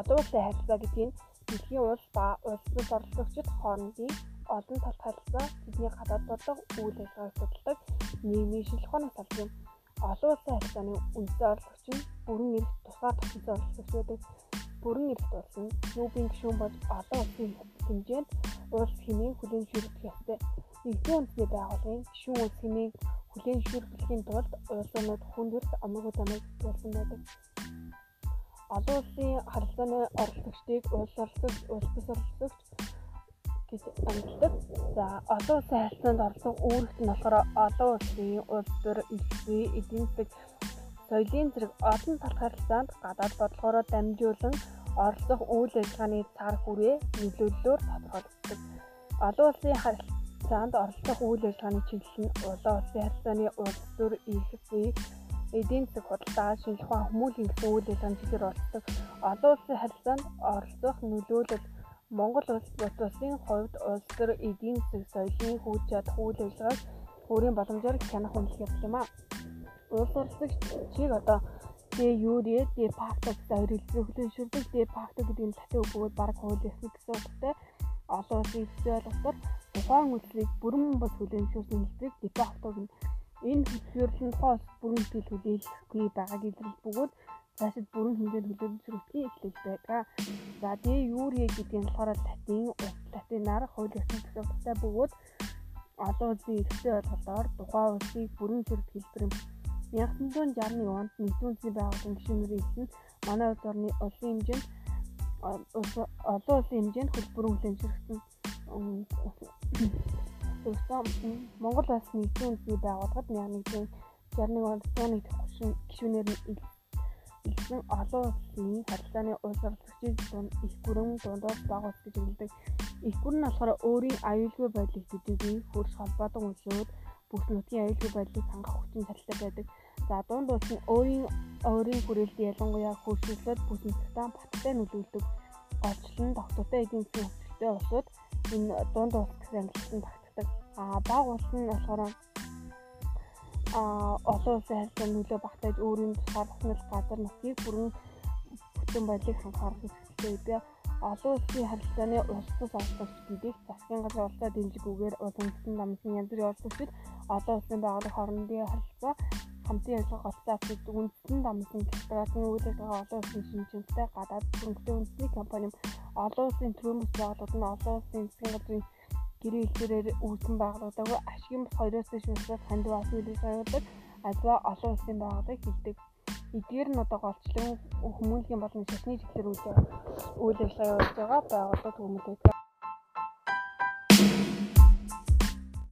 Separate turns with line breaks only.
Олон улсын харилцаа гэдэг нь дэлхийн улс ба улс төр оролцогчид хоорондын олон талт харилцаа, тэдний гадаад бодлого, үйл ажиллагааг судалдаг нийгмийн шинжилгээ ухаанаас алж юм. Олон улсын харилцааны үндсэн оролцогч нь бүрэн эрх тусгаар тогтсон оролцогч байдаг. Бүрэн улс нь клубын гишүүн болж олон улсын хэмжээнд улс хэмээн хүлээн зөвшөөрөх ёстой. Нэгдсэн үндэсний байгууллагын гишүүн улс хэмээн хүлээн зөвшөөрөхийн тулд улсууд хүндэрт амрагууд амыг болсон байдаг. Олон улсын харилцааны оролцогчдыг улс оролцогч, улс бус оролцогч гэж амьддаг. За олон улсын харилцаанд оролцох үүрэгт нь болохоор олон улсын улс төр, элчээ, эдийн засаг, соёлын зэрэг олон талх харилцаанд гадаад бодлогоороо дамжуулан оролцох үйл ажиллагааны цар хүрээ нөлөөллөөр тодорхойлогддог. Олон улсын харилцаанд оролцох үйл ажиллагааны чиглэл нь улаан улсын харилцааны улс төр, элчээ, эдийн засаг худалдаа, шинжлэх ухаан, хүмүүлийн гэсэн үйл ажиллагааны чиглэлээр оролцдог. Олон улсын харилцаанд оролцох нөлөөлөл Монгол улс бус улсын хувьд улс төр эдийн засаг соёлын хүч чадах үйл ажиллагааг өөрийн боломжоор хянах үнэлэх явдал юм а. Улс оролцогч чиг одоо де факто гэсэн хоёр хэлбэрээр хүлээн де факто гэдэг нь латин үг бөгөөд баг хууль ёсны гэсэн утгатай олон улсын эсрэг ойлголтоор тухайн үйлчлэгийг бүрэн хүлээн зөвшөөрсөн хэлбэрийг де факто гэнэ. Энэ хөтөлбөрлөн тухайн улс бүрэн хэл хүлээлгэхгүй байгааг илэрх бөгөөд цаашид бүрэн хэмжээнд зөвшөөрөхний эхлэл байдаг. За тэгээ юуре гэдэг нь болохоор латин латинаар хууль ёсны төсөвтэй бөгөөд олон улсын эрхтэй ойлголтоор тухайн улсыг бүрэн зэрэг хэлбэр юм. 1961 онд нэгдсэн үндэсний байгууллагын гишүүнээр хэлсэн манай улс орны улсын хэмжээнд олон улсын хэмжээнд хөлбөрөн хүлээн зөвсөн Монгол улс нэгдсэн үндэсний байгууллагад 1961 онд 101 дахь гишүүнээр илсэн олон улсын харилцааны улс оролцогчид дунд их гүрэн дундаас бага ус гэж өгдөг. Их гүрэн нь болохоор өөрийн аюулгүй байдлыг төдийгүй хөрш холбоотой уншууд бүх нутгийн аюулгүй байдлыг хангах хүчин чадалтай байдаг. За дунд улс нь өөрийн өөрийн хүрээлтэд ялангуяа хөршүүлээд бүх нутгатаа баттай нөлөөлдөг. Голчлон тогтвортой эдийн засгийн хөгжилтэй улсууд энэ дунд улс гэсэн ангиллсан тогтдог. А бага улс нь болохоор а олон улсын харилцаанд нөлөө багтааж өөрийн тусгаар хөнөл газар нутгийг бүрэн бүтэн байдлыг хангахаар хэрэгтэй байдаг. Олон улсын харилцааны улс тус оролцогч гэдэг засгийн газар улсаа дэмжиггүйгээр улсын намсын янз бүрийн оролцогчид олон улсын байгууллага хоорондын харилцаа хамтын ажиллагаа голцоо авчирдаг үндэстэн дамсан корпорацийн үйл ажиллагаа олон улсын шинжинтэй гадаад хөрөнгөтэй үндэсний компани олон улсын төрийн бүс байгууллагууд нь олон улсын засгийн газрын гэрээ хэлбэрээр үүсгэн байгуулагдаагүй ашигын бус хоёроос дэш улсаас хандив ас үйлээс аюулдаг альва олон улсын байгууллагыг хилдэг. Эдгээр нь одоо голчлон хүмүүнлэгийн болон шашны чиглэлээр үйл ажиллагаа явуулж байгаа байгууллагууд хүмүүдэг.